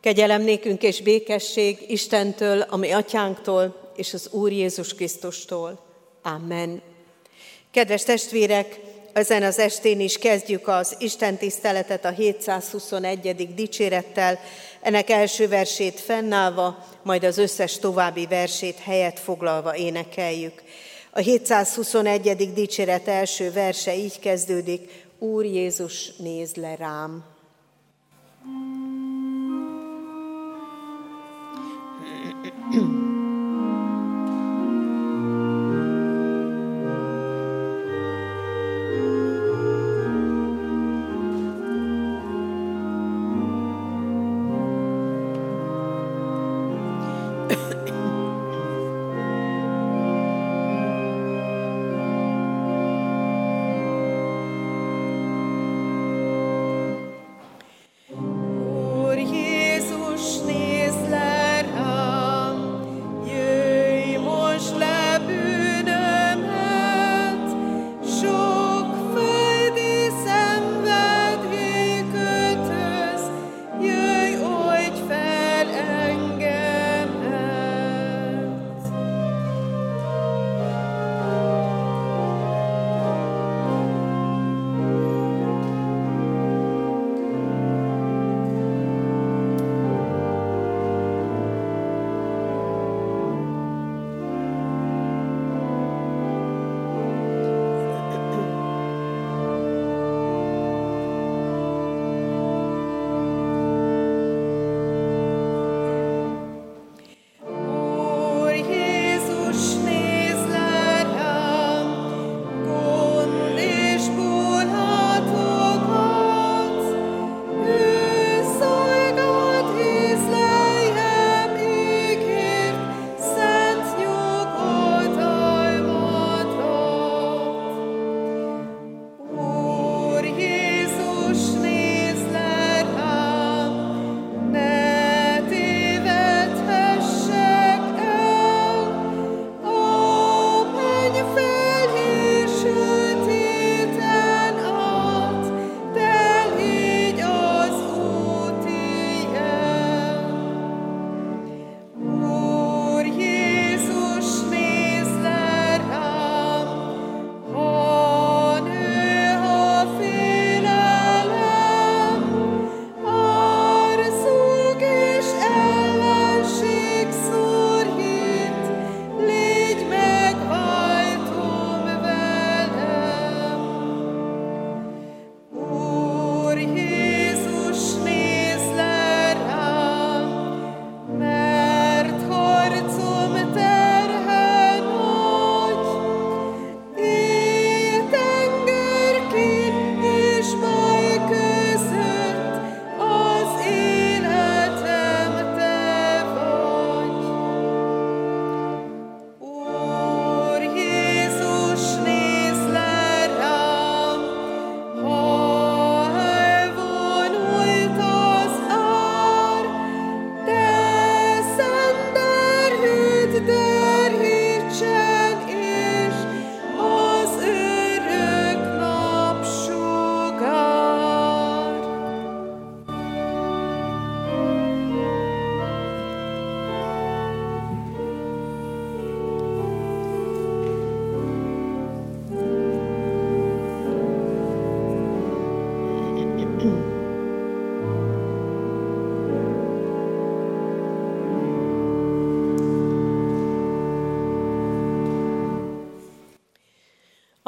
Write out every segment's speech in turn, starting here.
Kegyelem nékünk és békesség Istentől, ami atyánktól és az Úr Jézus Krisztustól. Amen. Kedves testvérek, ezen az estén is kezdjük az Isten tiszteletet a 721. dicsérettel, ennek első versét fennállva, majd az összes további versét helyet foglalva énekeljük. A 721. dicséret első verse így kezdődik, Úr Jézus, nézd le rám!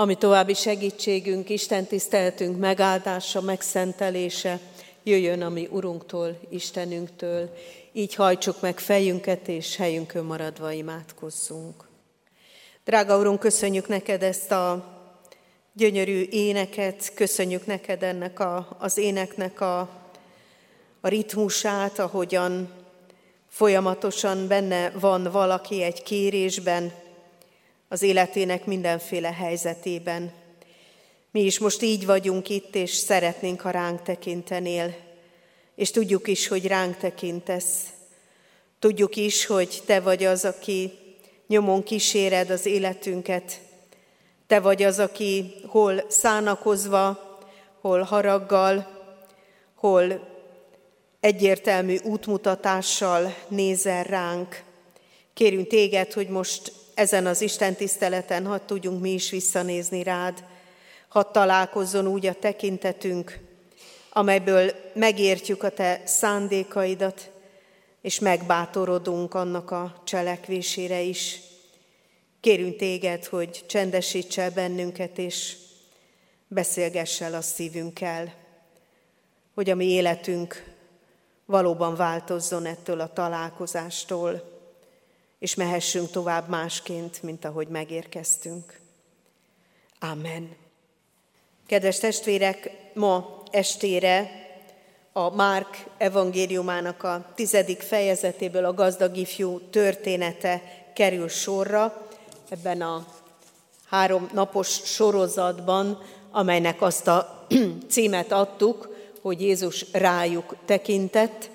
Ami további segítségünk, Isten tiszteltünk megáldása, megszentelése, jöjjön a mi Urunktól, Istenünktől, így hajtsuk meg fejünket, és helyünkön maradva imádkozzunk. Drága Urunk, köszönjük neked ezt a gyönyörű éneket, köszönjük neked ennek a, az éneknek a, a ritmusát, ahogyan folyamatosan benne van valaki egy kérésben, az életének mindenféle helyzetében. Mi is most így vagyunk itt, és szeretnénk, ha ránk tekintenél, és tudjuk is, hogy ránk tekintesz. Tudjuk is, hogy Te vagy az, aki nyomon kíséred az életünket. Te vagy az, aki hol szánakozva, hol haraggal, hol egyértelmű útmutatással nézel ránk. Kérünk téged, hogy most ezen az Isten tiszteleten hadd tudjunk mi is visszanézni rád, hadd találkozzon úgy a tekintetünk, amelyből megértjük a te szándékaidat, és megbátorodunk annak a cselekvésére is. Kérünk téged, hogy csendesíts el bennünket, és beszélgess el a szívünkkel, hogy a mi életünk valóban változzon ettől a találkozástól, és mehessünk tovább másként, mint ahogy megérkeztünk. Amen. Kedves testvérek, ma estére a Márk evangéliumának a tizedik fejezetéből a gazdag ifjú története kerül sorra ebben a három napos sorozatban, amelynek azt a címet adtuk, hogy Jézus rájuk tekintett.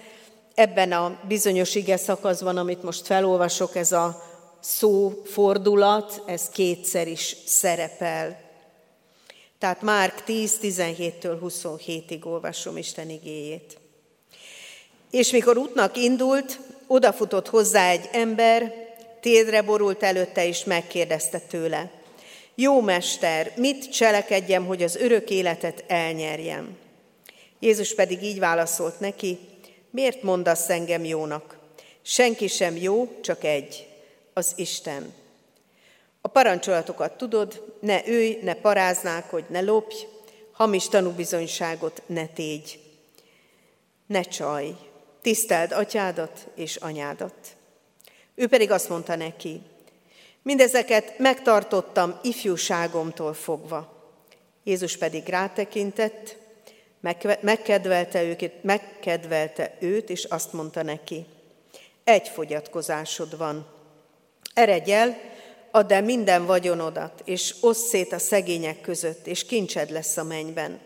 Ebben a bizonyos ige szakaszban, amit most felolvasok, ez a szó fordulat, ez kétszer is szerepel. Tehát Márk 10, 17-től 27-ig olvasom Isten igéjét. És mikor útnak indult, odafutott hozzá egy ember, térdre borult előtte, és megkérdezte tőle. Jó mester, mit cselekedjem, hogy az örök életet elnyerjem? Jézus pedig így válaszolt neki, miért mondasz engem jónak? Senki sem jó, csak egy, az Isten. A parancsolatokat tudod, ne őj, ne paráználkodj, ne lopj, hamis tanúbizonyságot ne tégy. Ne csaj, tiszteld atyádat és anyádat. Ő pedig azt mondta neki, mindezeket megtartottam ifjúságomtól fogva. Jézus pedig rátekintett, megkedvelte, őket, megkedvelte őt, és azt mondta neki, egy fogyatkozásod van. Eredj el, add el minden vagyonodat, és oszd szét a szegények között, és kincsed lesz a mennyben.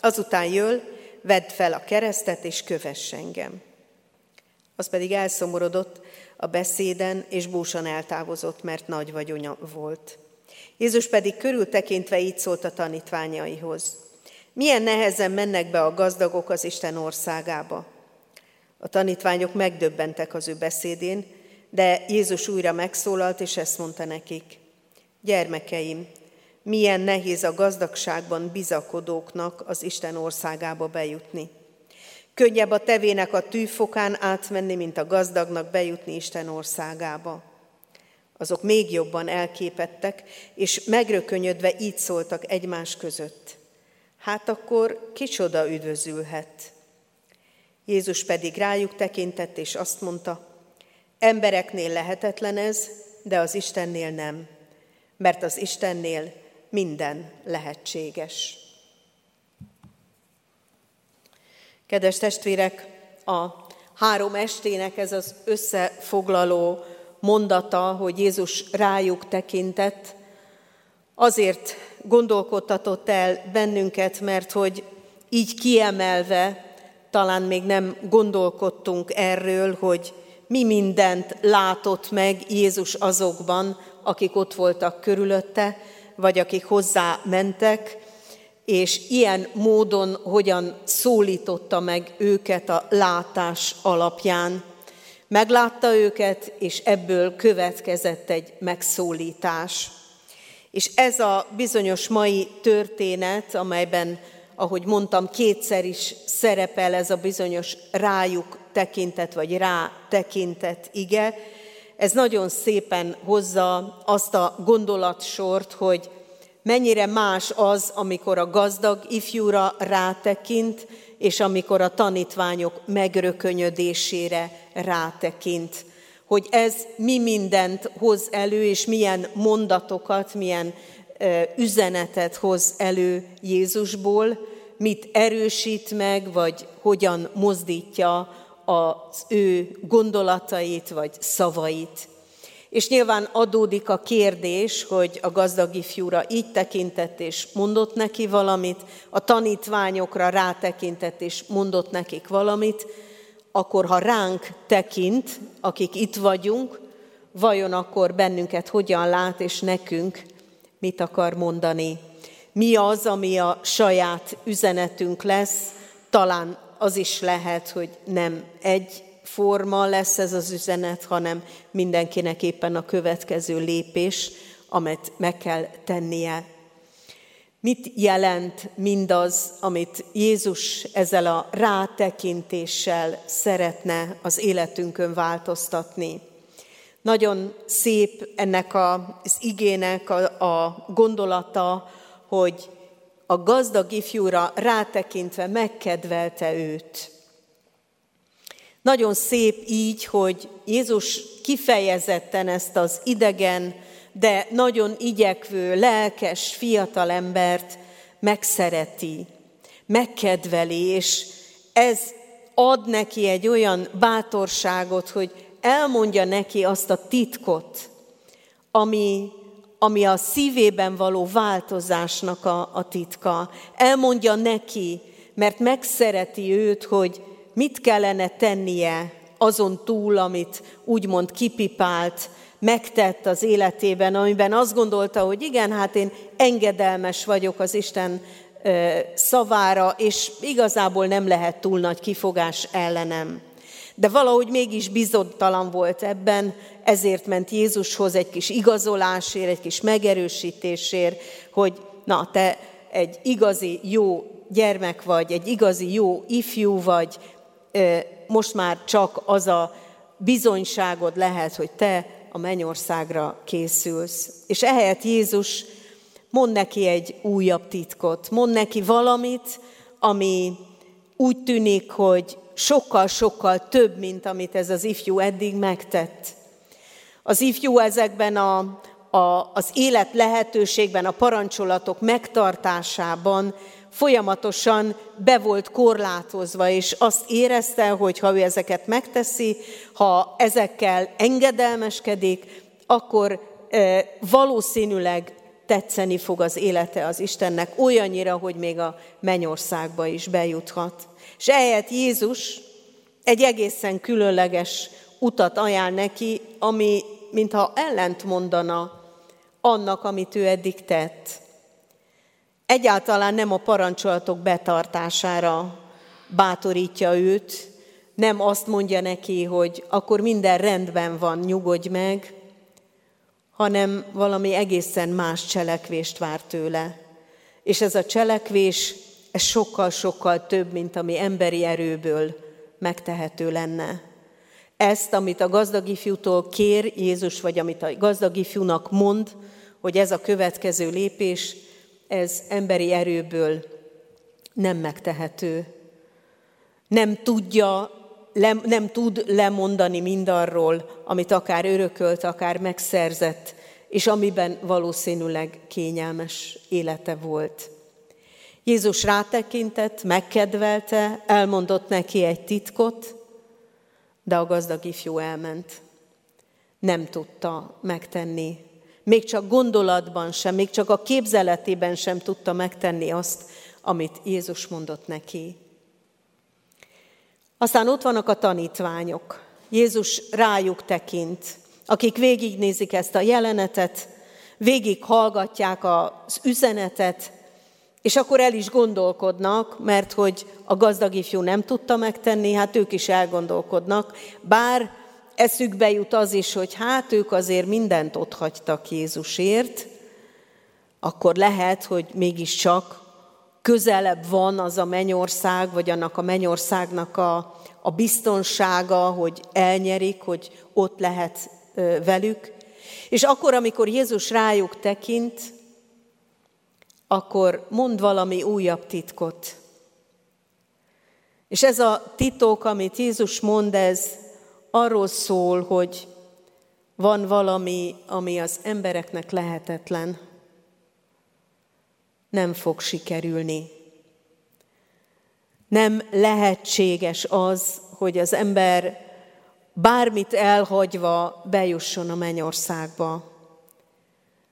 Azután jöl, vedd fel a keresztet, és kövess engem. Az pedig elszomorodott a beszéden, és búsan eltávozott, mert nagy vagyonya volt. Jézus pedig körültekintve így szólt a tanítványaihoz. Milyen nehezen mennek be a gazdagok az Isten országába. A tanítványok megdöbbentek az ő beszédén, de Jézus újra megszólalt, és ezt mondta nekik. Gyermekeim, milyen nehéz a gazdagságban bizakodóknak az Isten országába bejutni. Könnyebb a tevének a tűfokán átmenni, mint a gazdagnak bejutni Isten országába. Azok még jobban elképettek, és megrökönyödve így szóltak egymás között. Hát akkor kicsoda üdvözülhet? Jézus pedig rájuk tekintett, és azt mondta, Embereknél lehetetlen ez, de az Istennél nem, mert az Istennél minden lehetséges. Kedves testvérek, a három estének ez az összefoglaló mondata, hogy Jézus rájuk tekintett, azért gondolkodtatott el bennünket, mert hogy így kiemelve talán még nem gondolkodtunk erről, hogy mi mindent látott meg Jézus azokban, akik ott voltak körülötte, vagy akik hozzá mentek, és ilyen módon hogyan szólította meg őket a látás alapján. Meglátta őket, és ebből következett egy megszólítás. És ez a bizonyos mai történet, amelyben, ahogy mondtam, kétszer is szerepel ez a bizonyos rájuk tekintet, vagy rá tekintet ige, ez nagyon szépen hozza azt a gondolatsort, hogy mennyire más az, amikor a gazdag ifjúra rátekint, és amikor a tanítványok megrökönyödésére rátekint. Hogy ez mi mindent hoz elő, és milyen mondatokat, milyen üzenetet hoz elő Jézusból, mit erősít meg, vagy hogyan mozdítja az ő gondolatait vagy szavait. És nyilván adódik a kérdés, hogy a gazdag ifjúra így tekintett és mondott neki valamit, a tanítványokra rátekintett és mondott nekik valamit, akkor ha ránk tekint, akik itt vagyunk, vajon akkor bennünket hogyan lát, és nekünk mit akar mondani? Mi az, ami a saját üzenetünk lesz, talán az is lehet, hogy nem egy forma lesz ez az üzenet, hanem mindenkinek éppen a következő lépés, amit meg kell tennie. Mit jelent mindaz, amit Jézus ezzel a rátekintéssel szeretne az életünkön változtatni? Nagyon szép ennek az igének a, a gondolata, hogy a gazdag ifjúra rátekintve megkedvelte őt. Nagyon szép így, hogy Jézus kifejezetten ezt az idegen, de nagyon igyekvő, lelkes fiatalembert megszereti, megkedveli, és ez ad neki egy olyan bátorságot, hogy elmondja neki azt a titkot, ami, ami a szívében való változásnak a, a titka. Elmondja neki, mert megszereti őt, hogy mit kellene tennie azon túl, amit úgymond kipipált, megtett az életében, amiben azt gondolta, hogy igen, hát én engedelmes vagyok az Isten szavára, és igazából nem lehet túl nagy kifogás ellenem. De valahogy mégis bizonytalan volt ebben, ezért ment Jézushoz egy kis igazolásért, egy kis megerősítésért, hogy na, te egy igazi jó gyermek vagy, egy igazi jó ifjú vagy, most már csak az a bizonyságod lehet, hogy te a mennyországra készülsz. És ehelyett Jézus mond neki egy újabb titkot, mond neki valamit, ami úgy tűnik, hogy sokkal-sokkal több, mint amit ez az ifjú eddig megtett. Az ifjú ezekben a, a, az élet lehetőségben, a parancsolatok megtartásában folyamatosan be volt korlátozva, és azt érezte, hogy ha ő ezeket megteszi, ha ezekkel engedelmeskedik, akkor valószínűleg tetszeni fog az élete az Istennek olyannyira, hogy még a mennyországba is bejuthat. És ehelyett Jézus egy egészen különleges utat ajánl neki, ami mintha ellent mondana annak, amit ő eddig tett. Egyáltalán nem a parancsolatok betartására bátorítja őt, nem azt mondja neki, hogy akkor minden rendben van, nyugodj meg, hanem valami egészen más cselekvést vár tőle. És ez a cselekvés, ez sokkal-sokkal több, mint ami emberi erőből megtehető lenne. Ezt, amit a gazdag ifjútól kér Jézus, vagy amit a gazdag ifjúnak mond, hogy ez a következő lépés, ez emberi erőből nem megtehető. Nem tudja, nem tud lemondani mindarról, amit akár örökölt, akár megszerzett, és amiben valószínűleg kényelmes élete volt. Jézus rátekintett, megkedvelte, elmondott neki egy titkot, de a gazdag ifjú elment. Nem tudta megtenni még csak gondolatban sem, még csak a képzeletében sem tudta megtenni azt, amit Jézus mondott neki. Aztán ott vannak a tanítványok. Jézus rájuk tekint, akik végignézik ezt a jelenetet, végig hallgatják az üzenetet, és akkor el is gondolkodnak, mert hogy a gazdag ifjú nem tudta megtenni, hát ők is elgondolkodnak, bár eszükbe jut az is, hogy hát ők azért mindent ott hagytak Jézusért, akkor lehet, hogy mégiscsak közelebb van az a mennyország, vagy annak a mennyországnak a, a biztonsága, hogy elnyerik, hogy ott lehet velük. És akkor, amikor Jézus rájuk tekint, akkor mond valami újabb titkot. És ez a titok, amit Jézus mond, ez arról szól, hogy van valami, ami az embereknek lehetetlen, nem fog sikerülni. Nem lehetséges az, hogy az ember bármit elhagyva bejusson a mennyországba.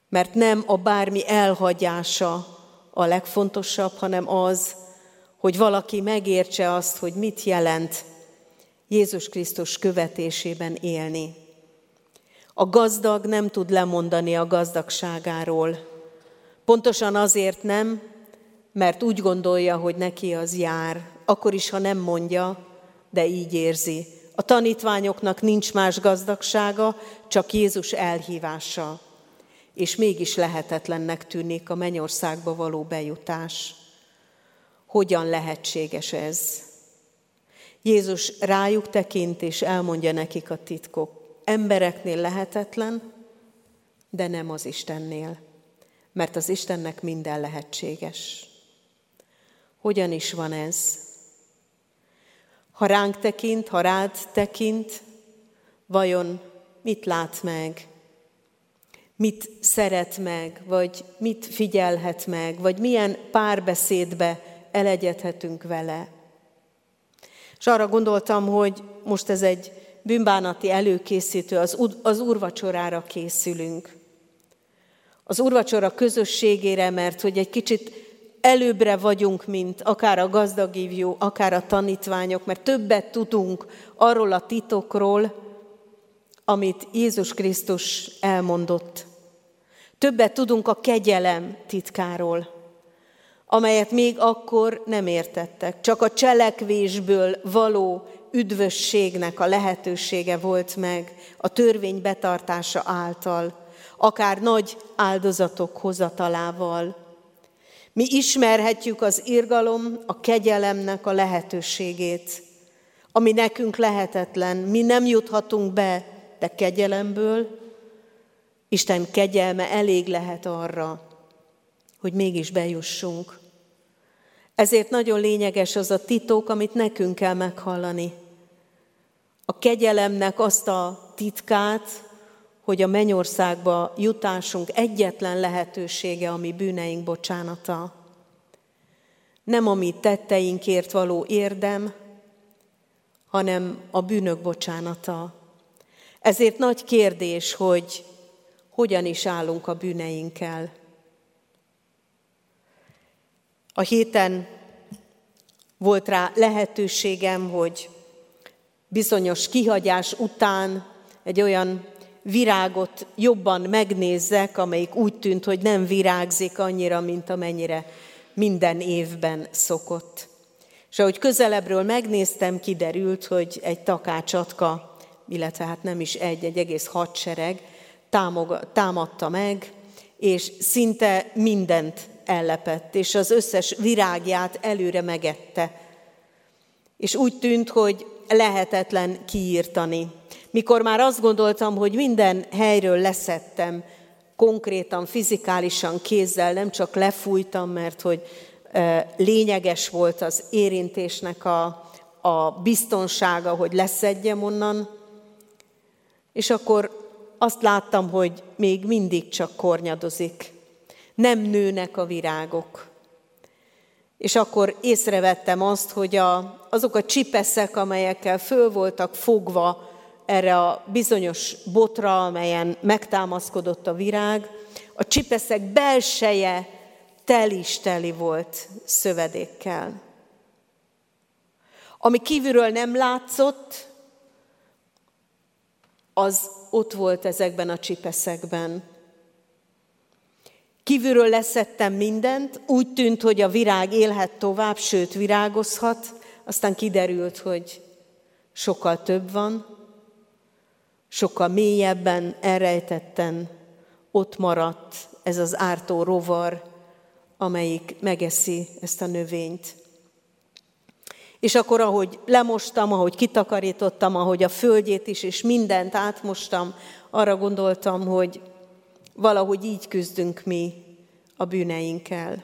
Mert nem a bármi elhagyása a legfontosabb, hanem az, hogy valaki megértse azt, hogy mit jelent Jézus Krisztus követésében élni. A gazdag nem tud lemondani a gazdagságáról. Pontosan azért nem, mert úgy gondolja, hogy neki az jár, akkor is, ha nem mondja, de így érzi. A tanítványoknak nincs más gazdagsága, csak Jézus elhívása, és mégis lehetetlennek tűnik a mennyországba való bejutás. Hogyan lehetséges ez? Jézus rájuk tekint, és elmondja nekik a titkok. Embereknél lehetetlen, de nem az Istennél, mert az Istennek minden lehetséges. Hogyan is van ez? Ha ránk tekint, ha rád tekint, vajon mit lát meg? Mit szeret meg, vagy mit figyelhet meg, vagy milyen párbeszédbe elegyedhetünk vele? És arra gondoltam, hogy most ez egy bűnbánati előkészítő, az, az úrvacsorára készülünk. Az úrvacsora közösségére, mert hogy egy kicsit előbbre vagyunk, mint akár a gazdagívjú, akár a tanítványok, mert többet tudunk arról a titokról, amit Jézus Krisztus elmondott. Többet tudunk a kegyelem titkáról amelyet még akkor nem értettek. Csak a cselekvésből való üdvösségnek a lehetősége volt meg a törvény betartása által, akár nagy áldozatok hozatalával. Mi ismerhetjük az irgalom, a kegyelemnek a lehetőségét, ami nekünk lehetetlen. Mi nem juthatunk be, de kegyelemből Isten kegyelme elég lehet arra, hogy mégis bejussunk. Ezért nagyon lényeges az a titok, amit nekünk kell meghallani. A kegyelemnek azt a titkát, hogy a mennyországba jutásunk egyetlen lehetősége, ami bűneink bocsánata. Nem a mi tetteinkért való érdem, hanem a bűnök bocsánata. Ezért nagy kérdés, hogy hogyan is állunk a bűneinkkel. A héten volt rá lehetőségem, hogy bizonyos kihagyás után egy olyan virágot jobban megnézzek, amelyik úgy tűnt, hogy nem virágzik annyira, mint amennyire minden évben szokott. És ahogy közelebbről megnéztem, kiderült, hogy egy takácsatka, illetve hát nem is egy, egy egész hadsereg támadta meg, és szinte mindent ellepett, és az összes virágját előre megette. És úgy tűnt, hogy lehetetlen kiírtani. Mikor már azt gondoltam, hogy minden helyről leszettem, konkrétan, fizikálisan, kézzel, nem csak lefújtam, mert hogy lényeges volt az érintésnek a, a biztonsága, hogy leszedjem onnan, és akkor azt láttam, hogy még mindig csak kornyadozik nem nőnek a virágok. És akkor észrevettem azt, hogy a, azok a csipeszek, amelyekkel föl voltak fogva erre a bizonyos botra, amelyen megtámaszkodott a virág, a csipeszek belseje tel is teli volt szövedékkel. Ami kívülről nem látszott, az ott volt ezekben a csipeszekben. Kívülről leszettem mindent, úgy tűnt, hogy a virág élhet tovább, sőt virágozhat, aztán kiderült, hogy sokkal több van, sokkal mélyebben, elrejtetten ott maradt ez az ártó rovar, amelyik megeszi ezt a növényt. És akkor, ahogy lemostam, ahogy kitakarítottam, ahogy a földjét is, és mindent átmostam, arra gondoltam, hogy Valahogy így küzdünk mi a bűneinkkel.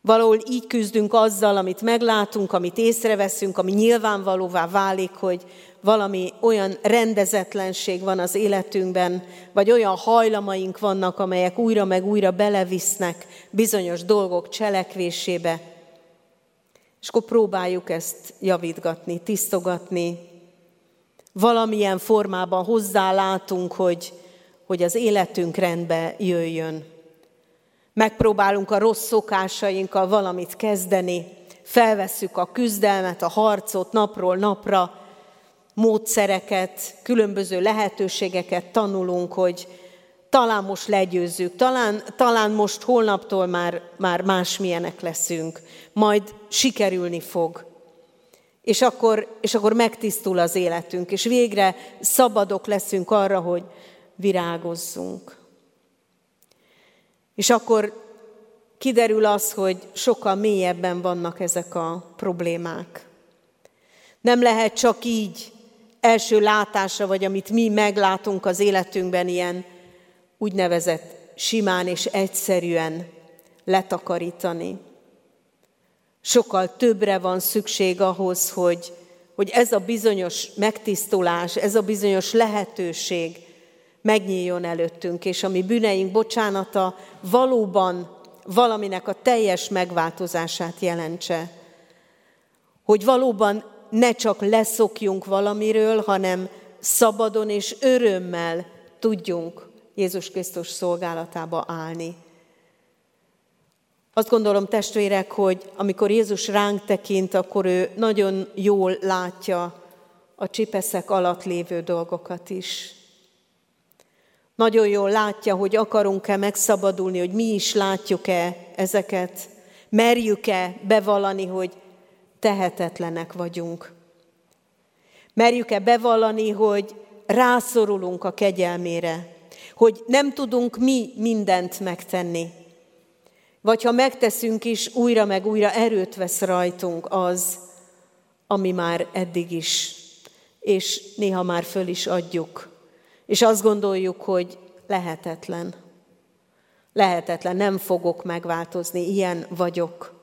Valahol így küzdünk azzal, amit meglátunk, amit észreveszünk, ami nyilvánvalóvá válik, hogy valami olyan rendezetlenség van az életünkben, vagy olyan hajlamaink vannak, amelyek újra meg újra belevisznek bizonyos dolgok cselekvésébe. És akkor próbáljuk ezt javítgatni, tisztogatni. Valamilyen formában hozzálátunk, hogy hogy az életünk rendbe jöjjön. Megpróbálunk a rossz szokásainkkal valamit kezdeni, felvesszük a küzdelmet, a harcot napról napra, módszereket, különböző lehetőségeket tanulunk, hogy talán most legyőzzük, talán, talán most holnaptól már, már másmilyenek leszünk, majd sikerülni fog. És akkor, és akkor megtisztul az életünk, és végre szabadok leszünk arra, hogy virágozzunk. És akkor kiderül az, hogy sokkal mélyebben vannak ezek a problémák. Nem lehet csak így első látásra, vagy amit mi meglátunk az életünkben ilyen úgynevezett simán és egyszerűen letakarítani. Sokkal többre van szükség ahhoz, hogy, hogy ez a bizonyos megtisztulás, ez a bizonyos lehetőség megnyíljon előttünk, és a mi bűneink bocsánata valóban valaminek a teljes megváltozását jelentse. Hogy valóban ne csak leszokjunk valamiről, hanem szabadon és örömmel tudjunk Jézus Krisztus szolgálatába állni. Azt gondolom, testvérek, hogy amikor Jézus ránk tekint, akkor ő nagyon jól látja a csipeszek alatt lévő dolgokat is. Nagyon jól látja, hogy akarunk-e megszabadulni, hogy mi is látjuk-e ezeket, merjük-e bevallani, hogy tehetetlenek vagyunk. Merjük-e bevallani, hogy rászorulunk a kegyelmére, hogy nem tudunk mi mindent megtenni. Vagy ha megteszünk is, újra meg újra erőt vesz rajtunk az, ami már eddig is, és néha már föl is adjuk. És azt gondoljuk, hogy lehetetlen. Lehetetlen, nem fogok megváltozni, ilyen vagyok.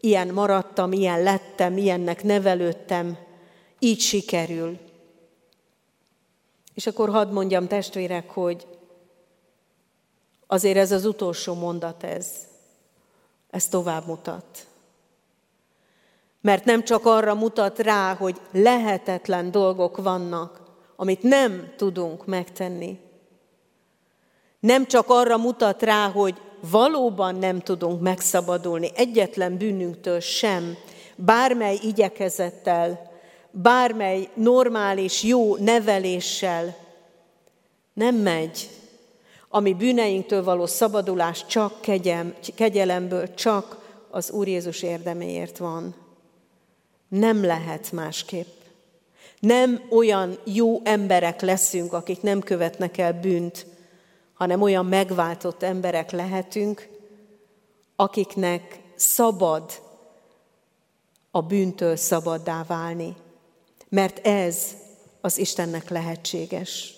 Ilyen maradtam, ilyen lettem, ilyennek nevelődtem, így sikerül. És akkor hadd mondjam testvérek, hogy azért ez az utolsó mondat ez, ez tovább mutat. Mert nem csak arra mutat rá, hogy lehetetlen dolgok vannak, amit nem tudunk megtenni. Nem csak arra mutat rá, hogy valóban nem tudunk megszabadulni egyetlen bűnünktől sem, bármely igyekezettel, bármely normális, jó neveléssel nem megy. Ami bűneinktől való szabadulás csak kegyem, kegyelemből, csak az Úr Jézus érdeméért van. Nem lehet másképp. Nem olyan jó emberek leszünk, akik nem követnek el bűnt, hanem olyan megváltott emberek lehetünk, akiknek szabad a bűntől szabaddá válni. Mert ez az Istennek lehetséges.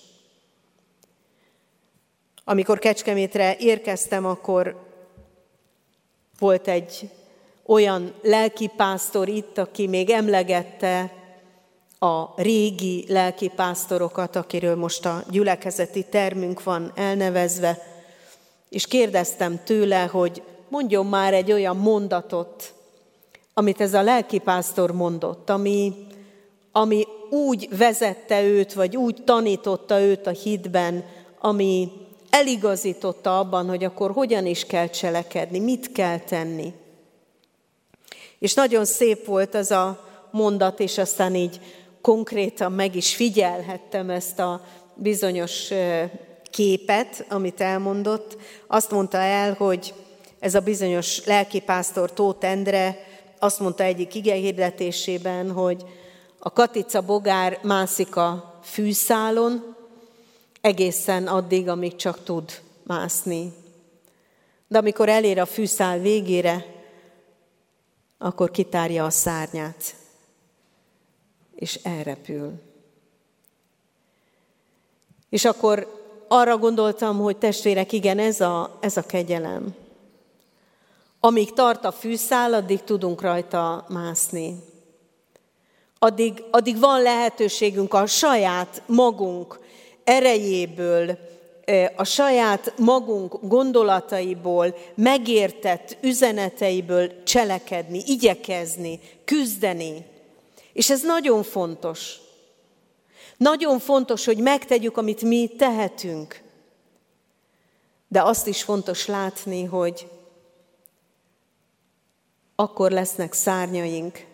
Amikor Kecskemétre érkeztem, akkor volt egy olyan lelkipásztor itt, aki még emlegette a régi lelkipásztorokat, akiről most a gyülekezeti termünk van elnevezve, és kérdeztem tőle, hogy mondjon már egy olyan mondatot, amit ez a lelkipásztor mondott, ami, ami úgy vezette őt, vagy úgy tanította őt a hitben, ami eligazította abban, hogy akkor hogyan is kell cselekedni, mit kell tenni. És nagyon szép volt az a mondat, és aztán így konkrétan meg is figyelhettem ezt a bizonyos képet, amit elmondott. Azt mondta el, hogy ez a bizonyos lelkipásztor Tóth Endre azt mondta egyik igehirdetésében, hogy a katica bogár mászik a fűszálon, egészen addig, amíg csak tud mászni. De amikor elér a fűszál végére, akkor kitárja a szárnyát és elrepül. És akkor arra gondoltam, hogy testvérek, igen, ez a, ez a kegyelem. Amíg tart a fűszál, addig tudunk rajta mászni. Addig, addig van lehetőségünk a saját magunk erejéből, a saját magunk gondolataiból, megértett üzeneteiből cselekedni, igyekezni, küzdeni. És ez nagyon fontos. Nagyon fontos, hogy megtegyük, amit mi tehetünk. De azt is fontos látni, hogy akkor lesznek szárnyaink,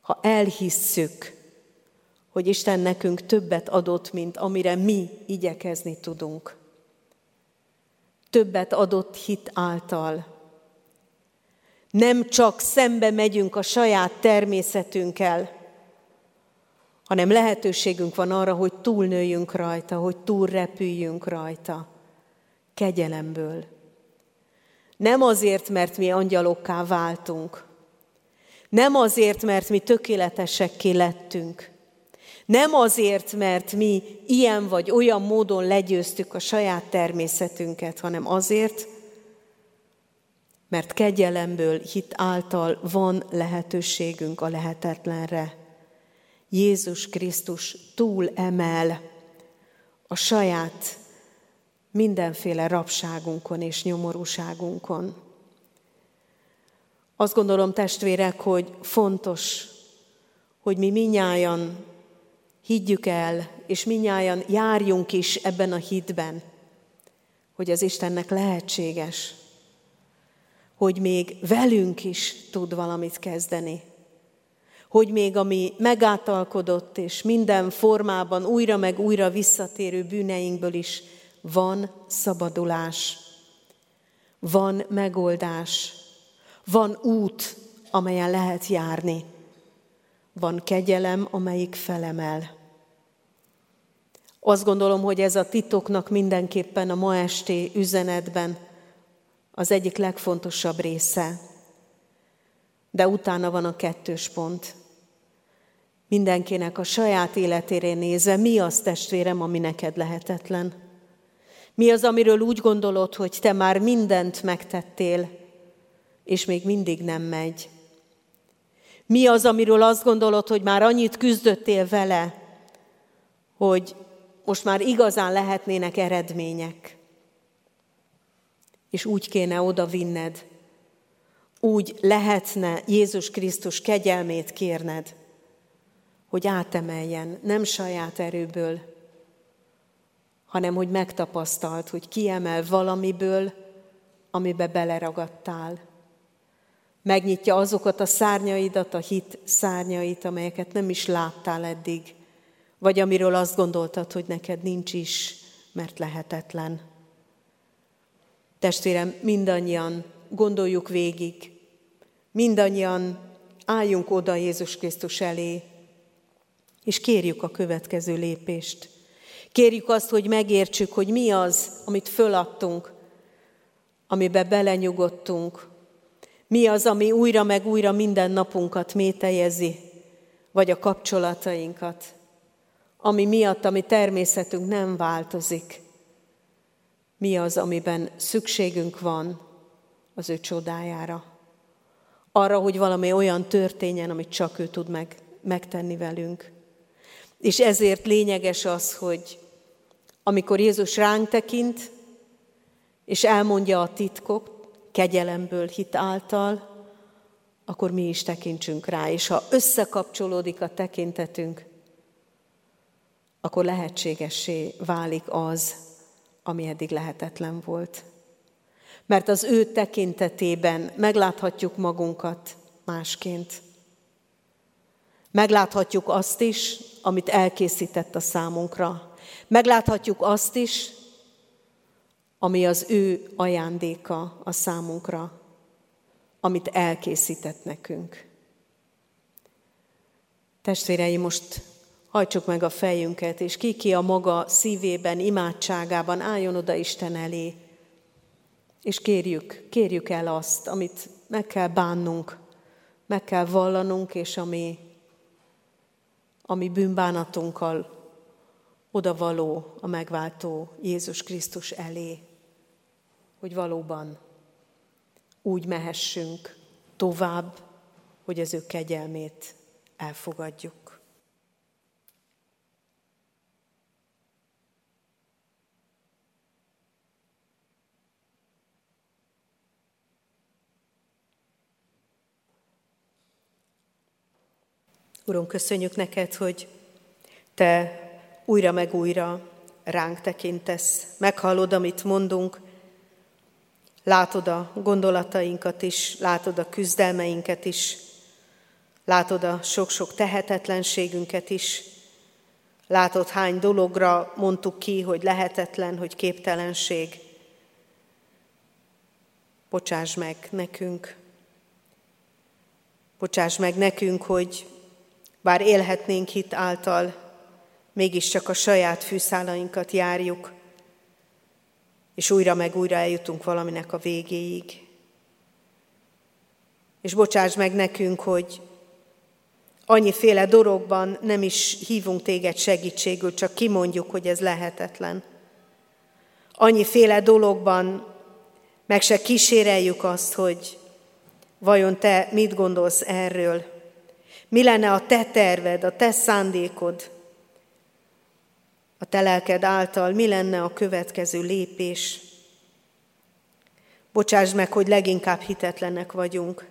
ha elhisszük, hogy Isten nekünk többet adott, mint amire mi igyekezni tudunk. Többet adott hit által. Nem csak szembe megyünk a saját természetünkkel, hanem lehetőségünk van arra, hogy túlnőjünk rajta, hogy túlrepüljünk rajta. Kegyelemből. Nem azért, mert mi angyalokká váltunk. Nem azért, mert mi tökéletesekké lettünk. Nem azért, mert mi ilyen vagy olyan módon legyőztük a saját természetünket, hanem azért, mert kegyelemből, hit által van lehetőségünk a lehetetlenre. Jézus Krisztus túl emel a saját mindenféle rabságunkon és nyomorúságunkon. Azt gondolom, testvérek, hogy fontos, hogy mi minnyáján higgyük el, és minnyáján járjunk is ebben a hitben, hogy az Istennek lehetséges, hogy még velünk is tud valamit kezdeni. Hogy még ami megátalkodott és minden formában újra meg újra visszatérő bűneinkből is van szabadulás, van megoldás, van út, amelyen lehet járni, van kegyelem, amelyik felemel. Azt gondolom, hogy ez a titoknak mindenképpen a ma esti üzenetben az egyik legfontosabb része. De utána van a kettős pont. Mindenkinek a saját életére nézve, mi az testvérem, ami neked lehetetlen? Mi az, amiről úgy gondolod, hogy te már mindent megtettél, és még mindig nem megy? Mi az, amiről azt gondolod, hogy már annyit küzdöttél vele, hogy most már igazán lehetnének eredmények? És úgy kéne oda vinned, úgy lehetne Jézus Krisztus kegyelmét kérned, hogy átemeljen, nem saját erőből, hanem hogy megtapasztalt, hogy kiemel valamiből, amibe beleragadtál. Megnyitja azokat a szárnyaidat, a hit szárnyait, amelyeket nem is láttál eddig, vagy amiről azt gondoltad, hogy neked nincs is, mert lehetetlen. Testvérem, mindannyian gondoljuk végig, mindannyian álljunk oda Jézus Krisztus elé, és kérjük a következő lépést. Kérjük azt, hogy megértsük, hogy mi az, amit föladtunk, amibe belenyugodtunk, mi az, ami újra meg újra minden napunkat métejezi, vagy a kapcsolatainkat, ami miatt a mi természetünk nem változik. Mi az, amiben szükségünk van az ő csodájára. Arra, hogy valami olyan történjen, amit csak ő tud meg, megtenni velünk. És ezért lényeges az, hogy amikor Jézus ránk tekint, és elmondja a titkot, kegyelemből, hit által, akkor mi is tekintsünk rá. És ha összekapcsolódik a tekintetünk, akkor lehetségessé válik az, ami eddig lehetetlen volt. Mert az ő tekintetében megláthatjuk magunkat másként. Megláthatjuk azt is, amit elkészített a számunkra. Megláthatjuk azt is, ami az ő ajándéka a számunkra, amit elkészített nekünk. Testvéreim, most hajtsuk meg a fejünket, és ki ki a maga szívében, imádságában álljon oda Isten elé, és kérjük, kérjük el azt, amit meg kell bánnunk, meg kell vallanunk, és ami, ami bűnbánatunkkal odavaló a megváltó Jézus Krisztus elé hogy valóban úgy mehessünk tovább, hogy az ő kegyelmét elfogadjuk. Uram, köszönjük neked, hogy te újra meg újra ránk tekintesz, meghallod, amit mondunk, Látod a gondolatainkat is, látod a küzdelmeinket is, látod a sok-sok tehetetlenségünket is, Látod, hány dologra mondtuk ki, hogy lehetetlen, hogy képtelenség. Bocsáss meg nekünk. Bocsáss meg nekünk, hogy bár élhetnénk hit által, mégiscsak a saját fűszálainkat járjuk, és újra meg újra eljutunk valaminek a végéig. És bocsáss meg nekünk, hogy annyiféle dologban nem is hívunk téged segítségül, csak kimondjuk, hogy ez lehetetlen. Annyiféle dologban meg se kíséreljük azt, hogy vajon te mit gondolsz erről. Mi lenne a te terved, a te szándékod, a te lelked által, mi lenne a következő lépés. Bocsáss meg, hogy leginkább hitetlenek vagyunk,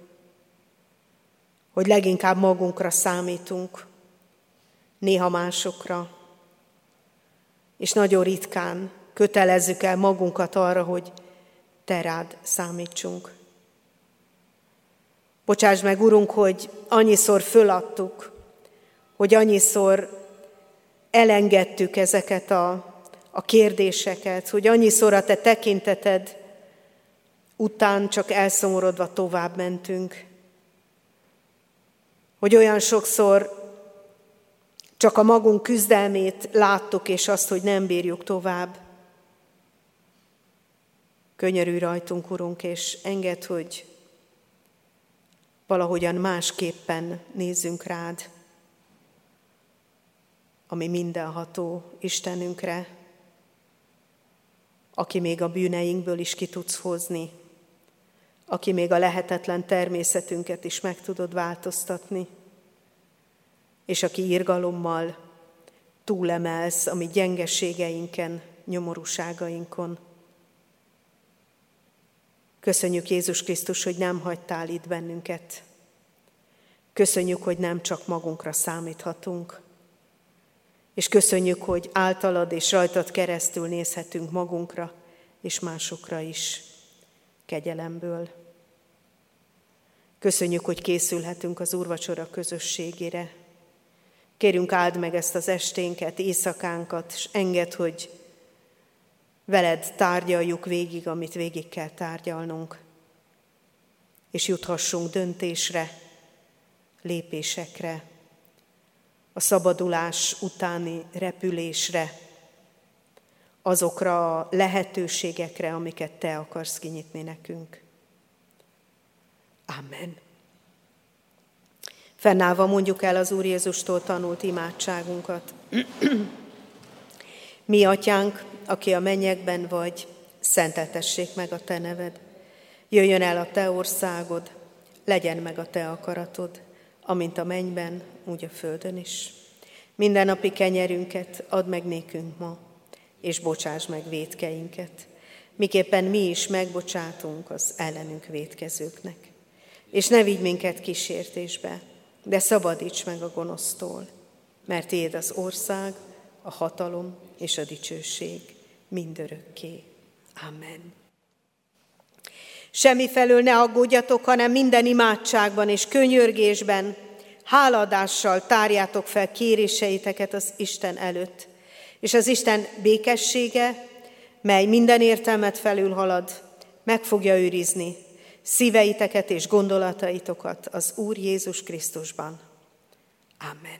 hogy leginkább magunkra számítunk, néha másokra, és nagyon ritkán kötelezzük el magunkat arra, hogy te rád számítsunk. Bocsáss meg, Urunk, hogy annyiszor föladtuk, hogy annyiszor elengedtük ezeket a, a kérdéseket, hogy annyiszor a te tekinteted után csak elszomorodva tovább mentünk. Hogy olyan sokszor csak a magunk küzdelmét láttuk, és azt, hogy nem bírjuk tovább. Könyörű rajtunk, Urunk, és enged, hogy valahogyan másképpen nézzünk rád ami mindenható Istenünkre, aki még a bűneinkből is ki tudsz hozni, aki még a lehetetlen természetünket is meg tudod változtatni, és aki irgalommal túlemelsz a mi gyengeségeinken, nyomorúságainkon. Köszönjük Jézus Krisztus, hogy nem hagytál itt bennünket. Köszönjük, hogy nem csak magunkra számíthatunk, és köszönjük, hogy általad és rajtad keresztül nézhetünk magunkra és másokra is kegyelemből. Köszönjük, hogy készülhetünk az úrvacsora közösségére. Kérünk áld meg ezt az esténket, éjszakánkat, és enged, hogy veled tárgyaljuk végig, amit végig kell tárgyalnunk, és juthassunk döntésre, lépésekre, a szabadulás utáni repülésre, azokra a lehetőségekre, amiket Te akarsz kinyitni nekünk. Amen. Fennállva mondjuk el az Úr Jézustól tanult imádságunkat. Mi, Atyánk, aki a mennyekben vagy, szenteltessék meg a Te neved. Jöjjön el a Te országod, legyen meg a Te akaratod, amint a mennyben, úgy a földön is. Minden napi kenyerünket add meg nékünk ma, és bocsáss meg védkeinket, miképpen mi is megbocsátunk az ellenünk védkezőknek. És ne vigy minket kísértésbe, de szabadíts meg a gonosztól, mert Éd az ország, a hatalom és a dicsőség mindörökké. Amen. Semmi felől ne aggódjatok, hanem minden imádságban és könyörgésben, háladással tárjátok fel kéréseiteket az Isten előtt. És az Isten békessége, mely minden értelmet felülhalad, meg fogja őrizni szíveiteket és gondolataitokat az Úr Jézus Krisztusban. Amen.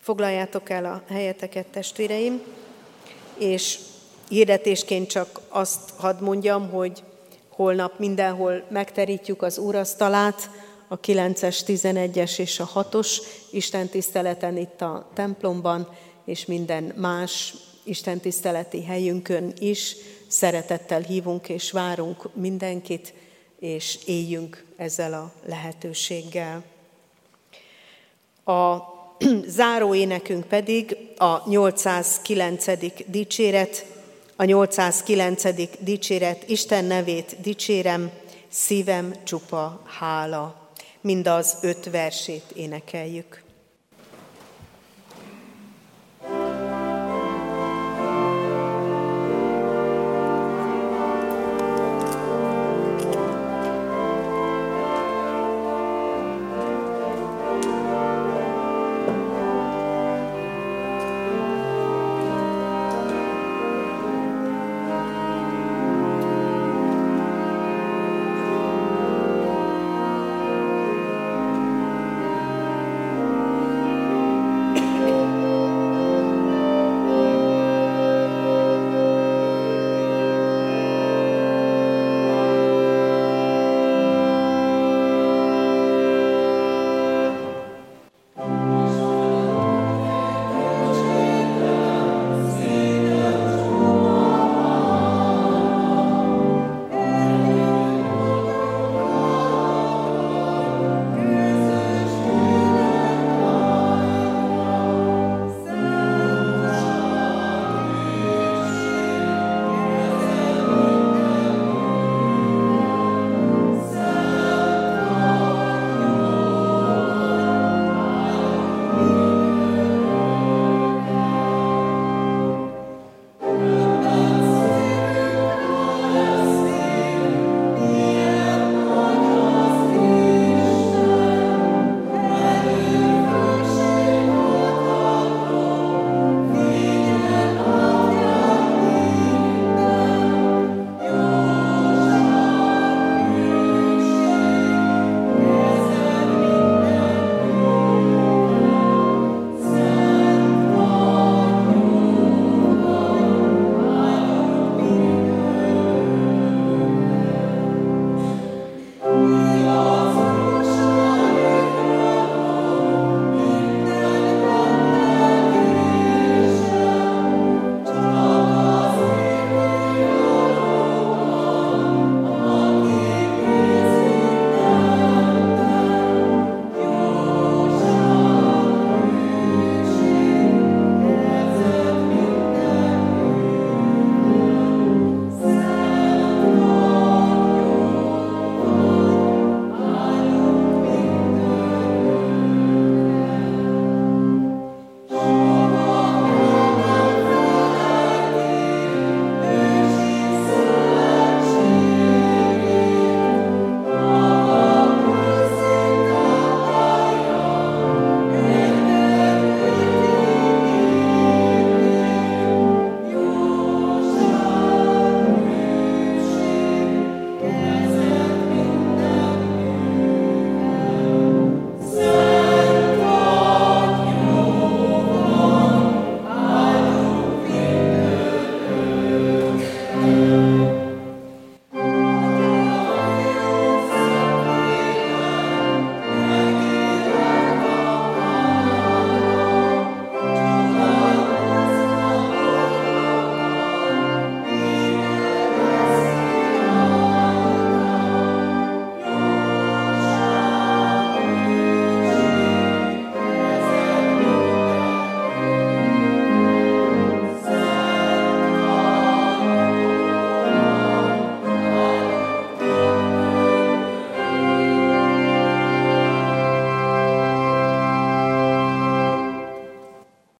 Foglaljátok el a helyeteket, testvéreim, és hirdetésként csak azt hadd mondjam, hogy Holnap mindenhol megterítjük az úrasztalát, a 9-es, 11-es és a 6-os Isten tiszteleten itt a templomban, és minden más Isten tiszteleti helyünkön is szeretettel hívunk és várunk mindenkit, és éljünk ezzel a lehetőséggel. A záró énekünk pedig a 809. dicséret, a 809. dicséret, Isten nevét dicsérem, szívem csupa hála. Mind az öt versét énekeljük.